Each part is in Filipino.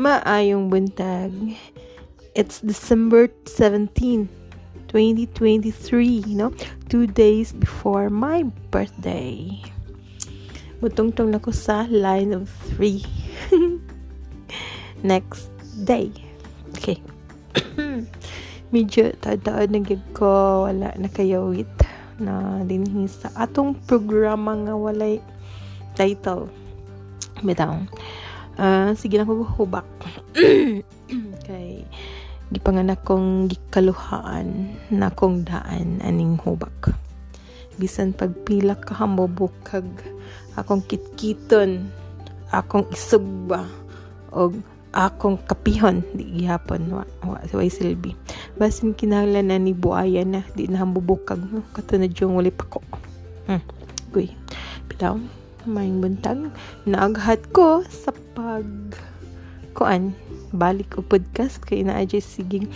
Maayong buntag. It's December 17, 2023, no? Two days before my birthday. Mutungtong na ko sa line of three. Next day. Okay. Medyo tadaad na ko wala na kayawit na dinhi sa atong programa nga walay title. Bitaw. Uh, sige lang ko hubak. kay gipanganak kong gikaluhaan na kong daan aning hubak. Bisan pagpila ka hamobukag akong kitkiton, akong isugba og akong kapihon di gihapon wa, wa way silbi basin kinahanglan na ni buaya na di na hambubukag no katunod yung wali pa ko hmm. Uy, bitaw maing buntag. Naaghat ko sa pag kuan balik o podcast. Kay na aj siging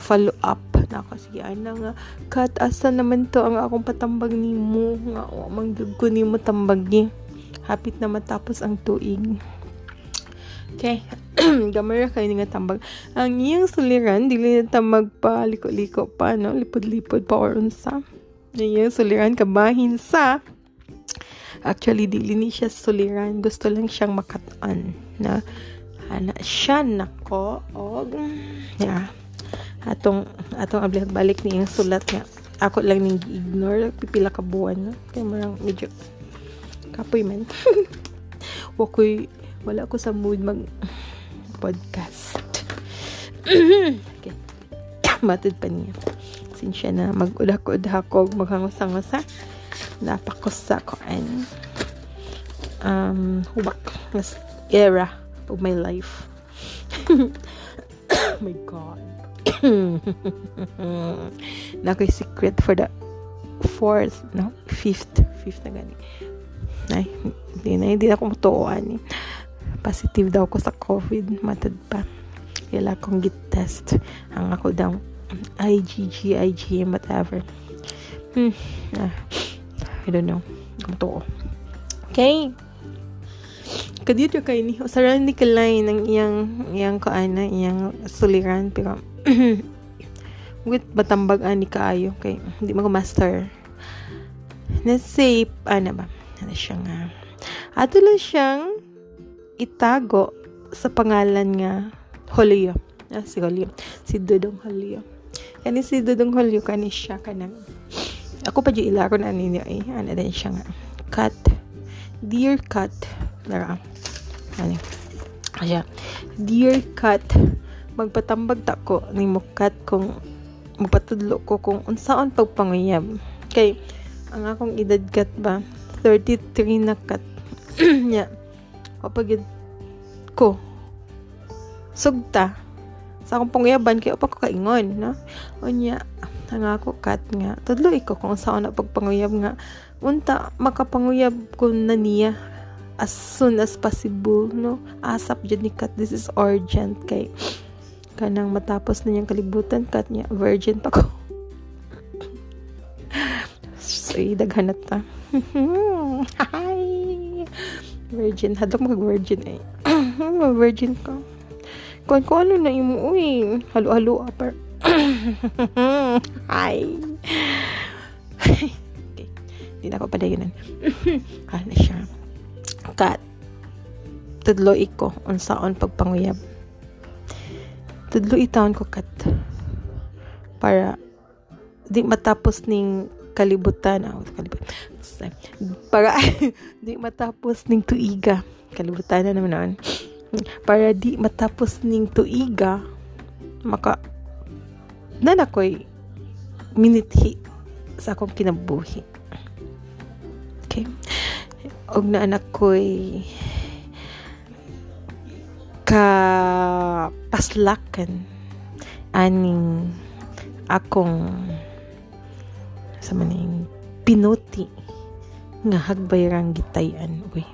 follow up na ako sige ana nga. Kat asa naman to ang akong patambag nimo nga o manggug ko nimo tambag ni. Hapit na matapos ang tuig. Okay gamara kay nga tambag. Ang iyang suliran dili na ta magpaliko-liko pa no? Lipod-lipod pa or unsa. Iyang suliran kabahin sa Actually, dili ni siya suliran. Gusto lang siyang makatan na ana siya nako og yeah. atong atong ablik balik ni yung sulat nga ako lang ning ignore pipila ka buwan no? Kay marang medyo kapoy man wakoy wala ko sa mood mag podcast. Okay. Matod pa niya. Sinsya na mag-udak-udakog maghangos-hangos ha napakusa ko and um hubak nas era of my life. Oh my god. Na ko'y secret for the fourth no? Fifth fifth na gani. Ay hindi na hindi na ako matuuan positive daw ko sa covid matad pa. Kailan akong git test ang ako daw IgG, IgM, whatever. Hmm. Ah. I don't know. Kung to. Okay. Kadito kay ni usaran ni kalay ng iyang iyang kaana iyang suliran pero with batambag ani kaayo. Kay hindi mo master. Na safe ano ba? Ano siya nga? Ato lang siyang itago sa pangalan nga Holyo ah, si Holyo si Dudong Holyo kani si Dudong Holyo kani siya kanang ako pa di ilaro na ninyo eh ano din siya nga. Cut. Dear cut. Lara ano? Kaya dear cut. Magpatambag ta ko. Ni cut kung magpatudlo ko kung unsaon pagpanguyab. Kay ang akong edad cut ba? 33 na cut. Nya. Kapag ko. Sugta. Sa akong panguyaban kay upa ko kaingon no? Unya ang ako kat nga. Tudlo iko kung saan na pagpanguyab nga unta makapanguyab ko na niya as soon as possible no? Asap jud ni kat this is urgent kay kanang matapos na niyang kalibutan kat niya virgin pa ko. So daghan na. Ta hi! Virgin hadok mag virgin eh. Virgin ka. Kung ano na imo uy halo-halo apar Hi. okay. Hindi na ako padayonan. ano siya. Kat. Tudlo iko. Unsaon pagpanguyab. Tudlo itaon ko kat. Para di matapos ning kalibutan. Oh, kalibutan. Para di matapos ning tuiga. Kalibutan na naman naman. Para di matapos ning tuiga maka na nakoy minithi sa akong kinabuhi. Okay? Og na anak ko'y ka paslakan aning akong sa maning pinuti nga hagbayrang gitayan. Uy.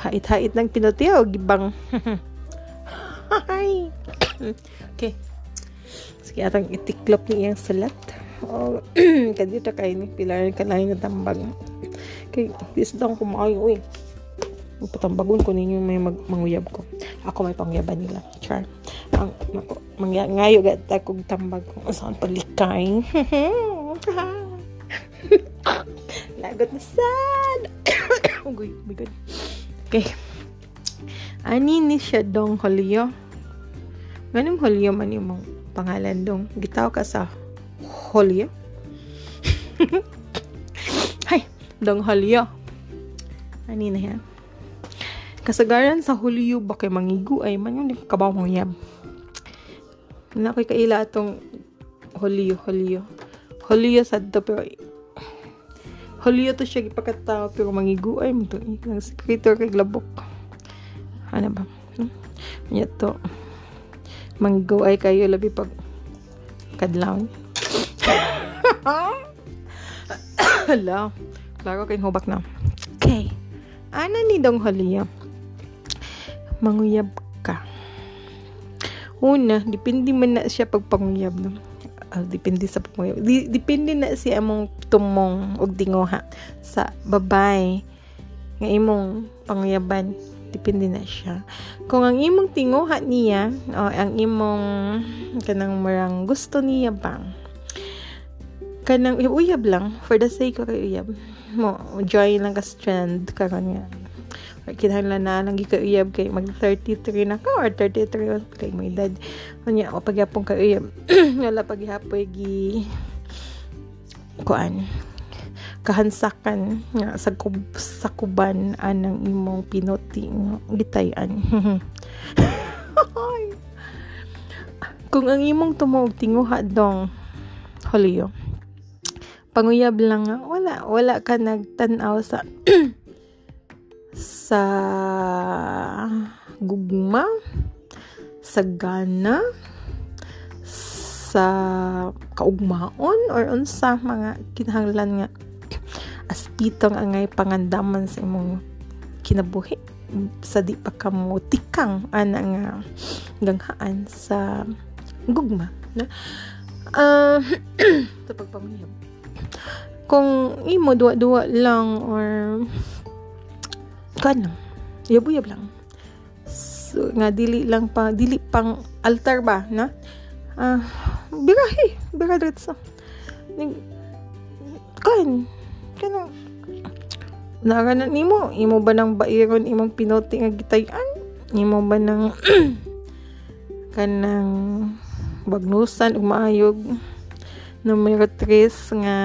Hait-hait ng pinuti o gibang. Okay Sige, atang itiklop ni iyang salat. O, oh, kadito kay ni pilar ka lang nga tambag. Kay, this daw ko maayo, uy. Patambagon ko ninyo may mag manguyab ko. ako may pangyaban nila char ang ako mangya ngayo gat akong tambag kung saan palikay lagot na sad oh my god okay ani ni siya dong holyo ganun holyo man yung mong pangalan dong? Gitaw ka sa holyo hay dong holyo ani na yan. Kasagaran sa Hulyo ba kay mangigu ay man yung kabaw mong yab na ko'y kaila atong Hulyo Hulyo. Hulyo sad to pero Hulyo to siya gipakataw pero mangigu ay mo to nang sekretor kay labok ano ba? Hmm? Nya to mangigu ay kayo labi pag kadlaw Hala. Klaro kay hubak na. Okay. Ana ni dong haliya manguyab ka. Una, depende man na siya pag panguyab no. Uh, depende sa panguyab. Di, depende na si among tumong og dingoha sa babay nga imong panguyaban depende na siya. Kung ang imong tinguha niya o ang imong kanang marang gusto niya ba kanang uyab lang for the sake of uyab mo join lang ka strand karon nga kinahanglan na lang gikauyab kay mag 33 na ka or 33 kay mo edad unya o pagyapon ka uyab wala pagyapoy gi kuan kahansakan nga sa kub, sakuban anang imong pinoti gitayan. Kung ang imong tumog tinguha dong holiyo panguyab lang nga wala wala ka nagtanaw sa sa gugma, sa gana, sa kaugmaon or unsa mga kinahanglan nga aspitong angay pangandaman sa imong kinabuhi sa di pa ka mo tikang ana ganghaan sa gugma na uh, sa pagpamuyab kung imo duwa-duwa lang or kanang yabuyab lang. So, nga dili lang pa dili pang altar ba na uh, birahi bira diretso kan kanang Nara nimo, imo ba nang bairon imong pinote nga gitayan? Imo ba nang kanang bagnusan ug maayog? Numero 3 nga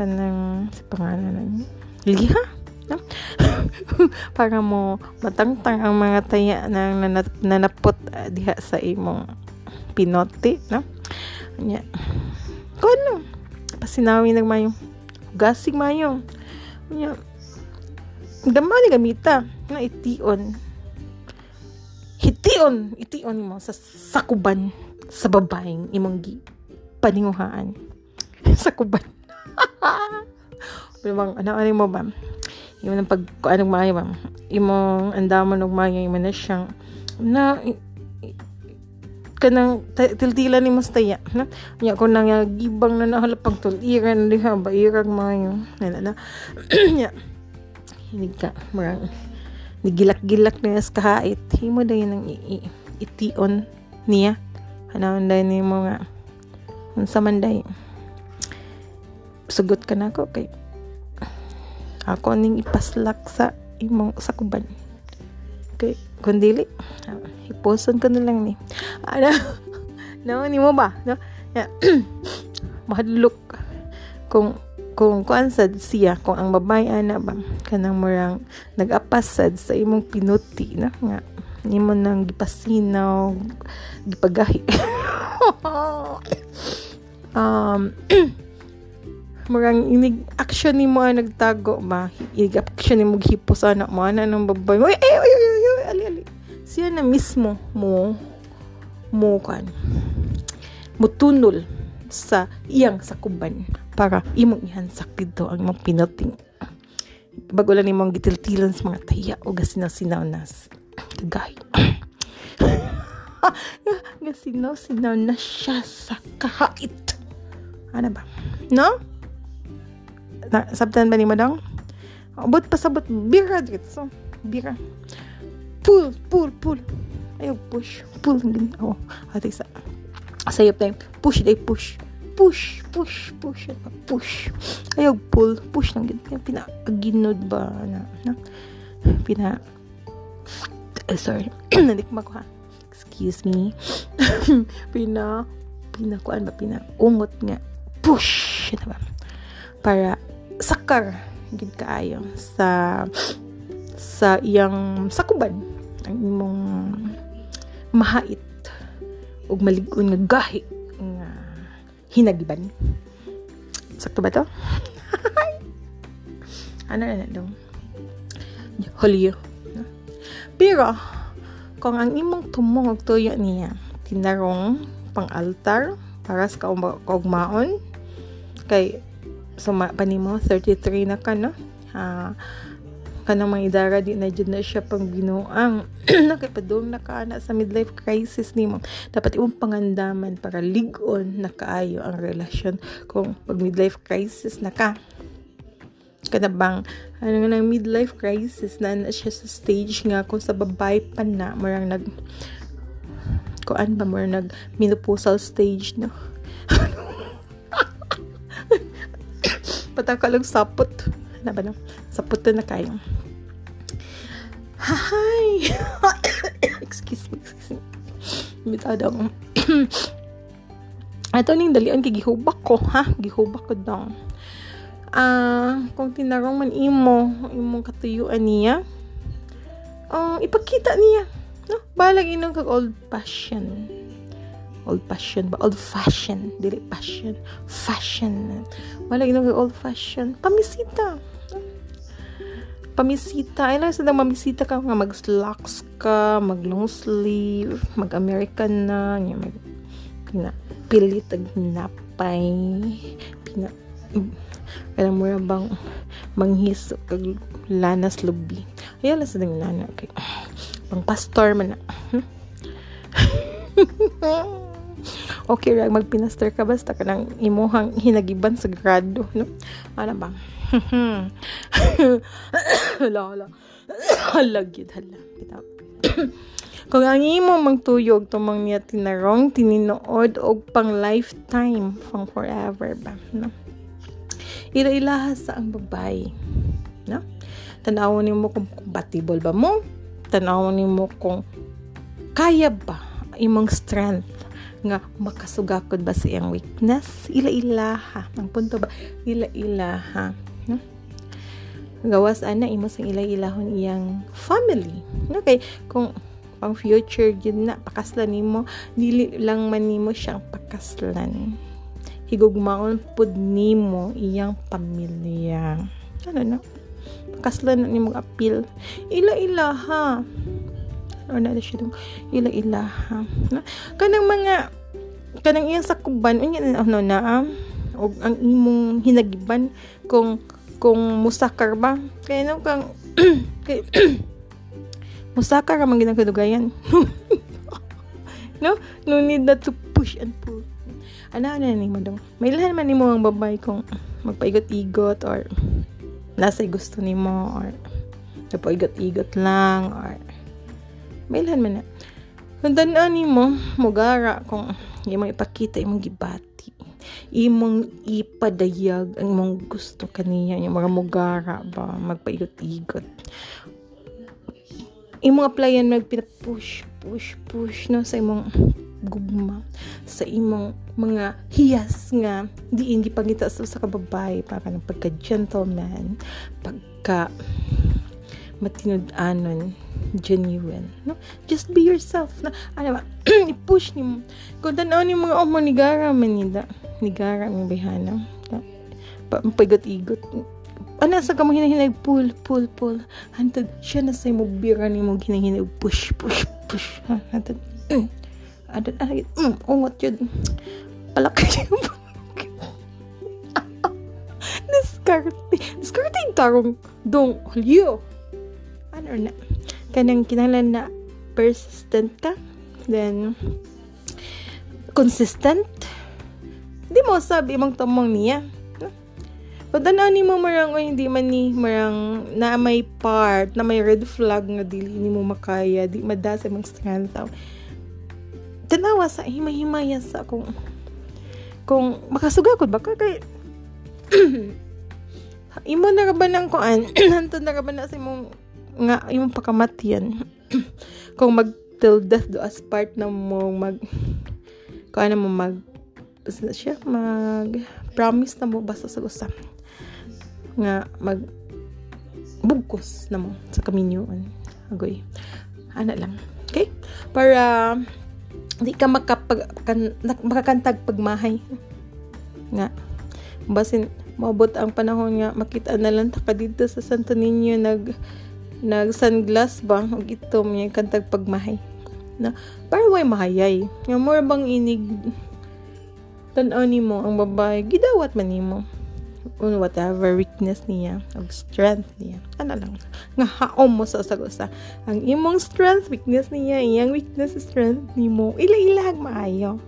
kanang sa pangalan liha? No? para mo matangtang ang mga taya na nanapot uh, diha sa imong pinote no? Nya. Kuno pasinawi nag mayo gasig mayo nya gamay ni gamita na itiyon. Hition itiyon mo sa sakuban sa babaeng imong gi paninguhaan. Sakuban. Bang ano ano mo ba? Yung nang pag anong maayo ba? Imong andamon og maayo imo na siyang na kanang tiltila ni mastaya na nya ko nang gibang na nahalapang tuliran diha ba irag maayo na na nya. Hinig ka marang. Nigilak-gilak na sa kahait. Himo dayon nang itiyon niya. Hanawon dayon ni mo nga unsa man day sugot ka na ko kay ako ning ipaslak sa imong sakuban. Okay kung dili iposon ko na lang ni. Ano? No ni mo ba? No? Yeah. mahadlok. Kung kung kuan sad siya kung ang babae ana ba kanang murang nag-apas sa imong pinuti na nga nimo nang gipasinaw gipagahi. Um murang inig action ni mo ang nagtago ba? Inig action ni mo gihipos anak mo ana nang babay mo eh ay ay ay ali ali siya na mismo mo mo kan mutunol sa iyang sakuban para imong ihan sakito ang imong pinating bago lang imong gitiltilan sa mga taya o gasinaw-sinaw na kagahi gasinaw-sinaw na siya sa kahait ano ba no na, sabtan ba ni madang? Abot pa sabot, bira dito. Bira. Pull, pull, pull. ayaw push. Pull gin oh ate sa sayop time push day push. Push push push. Push. Ayaw pull. Push lang gid pina ginod ba na, na? Pina uh, sorry. Nadik ko ha? Excuse me. Pina pina kuan ba? Pina ungot nga. Push! Diba? para sakar gid kaayo sa sa iyang sakuban ang imong mahait ug malig-on nga gahi nga hinagiban. Sakto ba to? Ano na dong holiyo pero kung ang imong tumong og tuyo niya tinarong pang altar para sa kaugmaon. Kay suma pa nimo 33 na ka no? Uh, kanang mga idara di na dyan na siya pang binuang. Nakipadong na ka na sa midlife crisis nimo dapat imong pangandaman para ligon na kaayo ang relasyon kung pag midlife crisis na ka. Kada bang ano nga ng midlife crisis na na siya sa stage nga kung sa babae pa na marang nag kuan ba mo nag menopausal stage no? Patakalang sapot. Na ba no? Sapot na kayo hi. Excuse me. Me bitadang ato ning dalian kay gihubak ko ha? Gihubak ko daw. Ah uh, kung tinarong man imo imong katuyuan niya um, ipakita niya. No? Balag inong kag old fashion. Old fashion ba? Old fashion. Dili passion fashion. Wala inong kag old fashion. Pamisita pamisita ay lang sa mamisita ka. Nga mag slacks ka mag long sleeve mag American na nya mag pina pilit ag napay pina alam mo bang manghiso kag lanas lubi. Ayaw lang sa dang lana kay pang pastor man na. Okay rag magpinastor ka. Basta ka nang imuhang hinagiban sa grado no? Ano bang hala hala hala gid hala kung ang imo mang tuyog tumang niya tinarong tininood og pang lifetime pang forever ba no? Ila-ilaha sa ang babae no? Tanawon nimo kung compatible ba mo? Tanawon nimo kung kaya ba imong strength nga makasugakod ba sa iyang weakness? Ila-ilaha ang punto ba? Ila-ilaha no? gawas ana imo sang ila-ilahon iyang family. No kay kung pang future gid na pakaslan nimo. Dili lang man nimo siyang pakaslan. Higugmaon pud nimo iyang pamilya. Ano no? Pakaslan na nimo appeal ila-ilaha. Or na siya dong ila-ilaha. No? kanang mga kanang iyang sakuban unya ano na um, og ang imong hinagiban kung kung musakar ba? Kaya no kang kay, musakar ka man ginagadugayan no? No need na to push and pull. Ana ano ni mo dong may lahan man nimo ang babay kung magpaigot-igot or nasa gusto nimo or nagpaigot-igot lang or may lahan man na. Kung tanan nimo mugara kung imong ipakita imong gibati imong ipadayag ang imong gusto kaniya yung mga mugara ba magpaigot-igot imong applyan magpina-push push push no sa imong gugma sa imong mga hiyas nga di hindi pangita sa sa kababay para ng pagka gentleman pagka matinud-anon genuine no? Just be yourself na ano ba i-push ni mo kung tanaw ni mga oh manigara man nida nigara ang bihana pa pagot-igot ana sa kamo hinahinay pull pull pull. Hantad siya na sa mo bira ni mo hinahinay push push push. Hantad mm, adat ay mm, ungot yun. Palakay yung diskarte diskarte yung tarong dong halyo ano na kanang kinahanglan na persistent ka then consistent. Di mo sabi imong tumong niya. Pagdanaan ni mo marang o hindi man ni marang na may part, na may red flag nga dili ni mo makaya, di madasa mong strength. Tanawa sa himay-himaya sa kung kung makasugakod ba ka? Kay imo na ba nang kuan hanto na ba na sa imong nga imong pakamatian kung mag till death do us part na mo mag kuan na mo mag siya mag promise na mo basta sa gusto. Nga mag bugkos na mo sa kaminyoon agoy. Ana lang. Okay? Para di ka makapag kan, makakantag pagmahay. Nga. Basin maabot ang panahon nga makita na lang taka dito sa Santo Niño nag nag sunglass ba? Og itom yung kantag pagmahay. Na para way mahayay. Nga more bang inig? Tan ni mo ang babae. Gidawat man nimo. On whatever weakness niya. O strength niya. Ano lang. Nga haom mo sa sagusa ang imong strength weakness niya iyang weakness strength nimo. Ila-ilag maayo.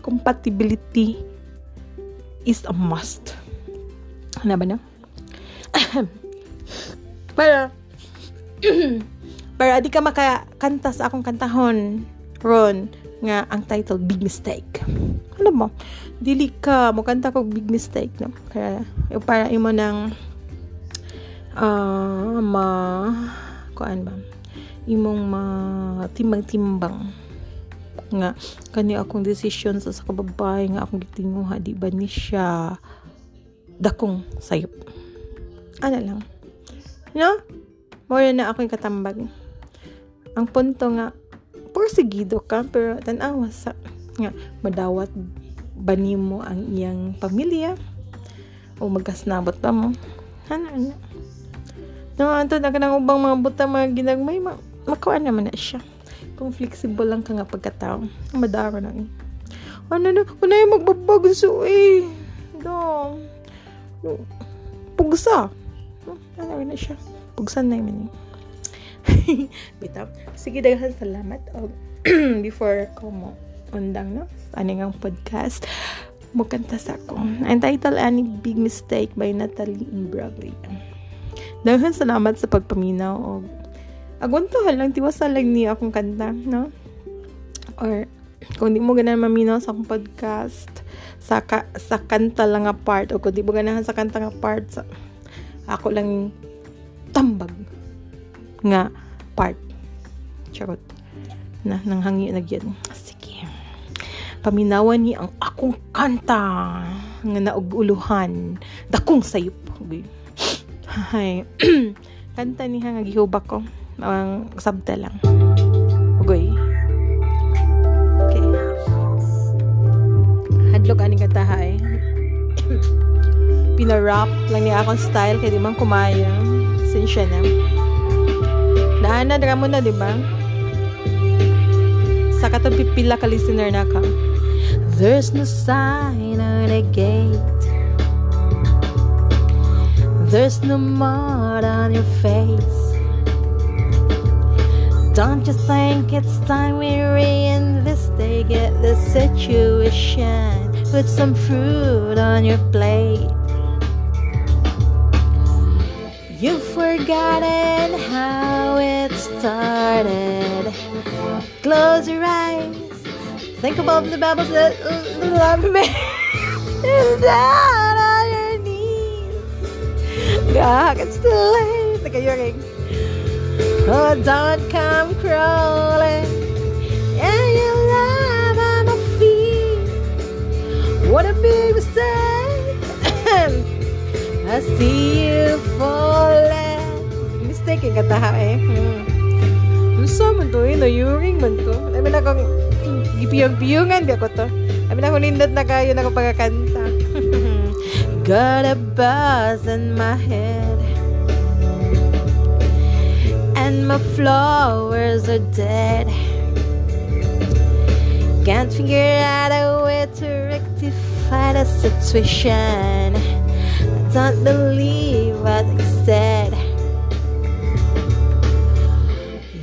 Compatibility is a must. Ano ba na? Para para di ka makakanta sa akong kantahon ron nga ang title Big Mistake. Ano mo dili ka mo kanta ko big mistake no? Para para imo nang uh, ma kuan ba? Imong ma timbang-timbang. Nga kani akong decision sa sa kababay nga akong gitinguha di ba ni siya dakong sayop? Ano lang? No mo na ako yung katambag. Ang punto nga porsigido ka pero tanawa sa nga madawat ba mo ang iyang pamilya? O magkasnabot pa mo? Ano ano? No anto na kanang ubang mga buta mga ginagmay ma makuha naman na siya. Kung flexible lang ka nga pagkatao madaro na eh ano na ano? Yung magbabagso eh do pugsa. Ano na siya pugsan na yun eh bitaw sige daghan salamat. Og before ko mo undang no ani podcast? Mukanta sa ako. Ang title ani Big Mistake by Natalie Imbruglia dahil salamat sa pagpaminaw. Og aguntuhan lang tiwasa lang ni akong kanta no? Or kung di mo ganahan maminaw sa akong podcast sa ka, sa kanta lang nga part o kung di mo ganahan sa kanta nga part sa ako lang tambag nga part. Charot. Na nanghangi na gyud. Paminawan ni ang akong kanta nga nauguluhan. Dakong sayop hay. Kanta ni nga gihubak ko. Ang sabta lang. Ugoy. Okay. Hadlok ani kanta hay. Pinarap lang ni akong style kay di man kumaya sinsya na na di ba sa ka listener na ka There's no sign on the gate. There's no mud on your face. Don't you think it's time we reinvestigate the situation? Put some fruit on your plate. Forgotten how it started. Close your eyes Think about the babbles that love me. down on your knees. God, it's too late. Look at your ring. Oh, don't come crawling. And your love on my feet. What a big mistake. I see you falling. Mistake ka taha eh. Hmm. Gusto man to eh. Nayuring man to. Alam na kung gipiyong-piyungan di ako to. Sabi na nindot na kayo na pagkakanta. Got a buzz in my head And my flowers are dead Can't figure out a way to rectify the situation I don't believe what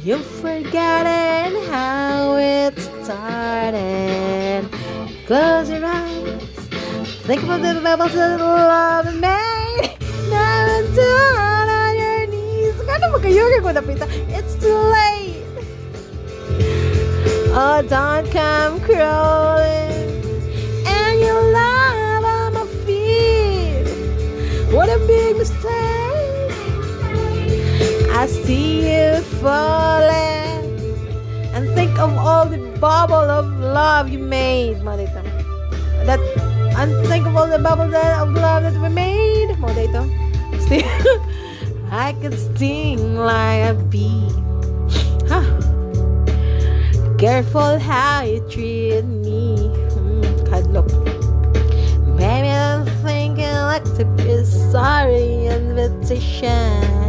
You've forgotten how it started. Close your eyes, Think about the bubbles of love made. Now and down on your knees. It's too late. Oh, don't come crawling. And your love on my feet. What a big mistake. I see you falling. And think of all the bubble of love you made, Marita. That and think of all the bubble that, of love that we made, Marita. See, I could sting like a bee. Huh. Careful how you treat me. Mm, kadlok. Maybe I'm thinking like to be sorry invitation.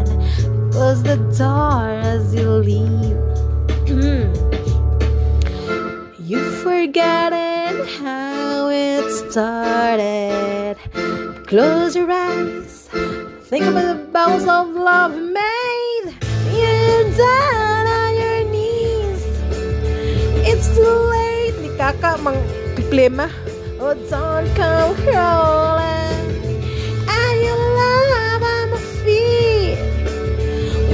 Close the door as you leave. Mm. You've forgotten how it started. Close your eyes. Think about the bowels of love made. You're down on your knees. It's too late. Ni kaka mang problema. Oh, don't come crawling.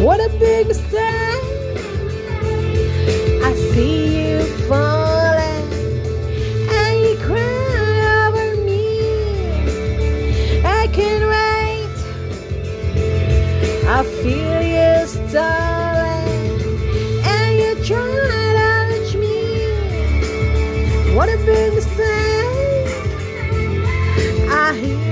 What a big mistake. I see you falling. And you cry over me. I can't wait. I feel you stalling. And you try to reach me. What a big mistake. I hear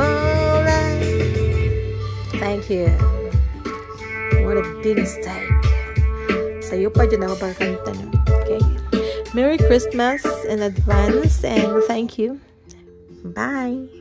falling. Thank you. What a big mistake. Sa'yo pa dyan ako para kanta? Okay. Merry Christmas in advance and thank you. Bye.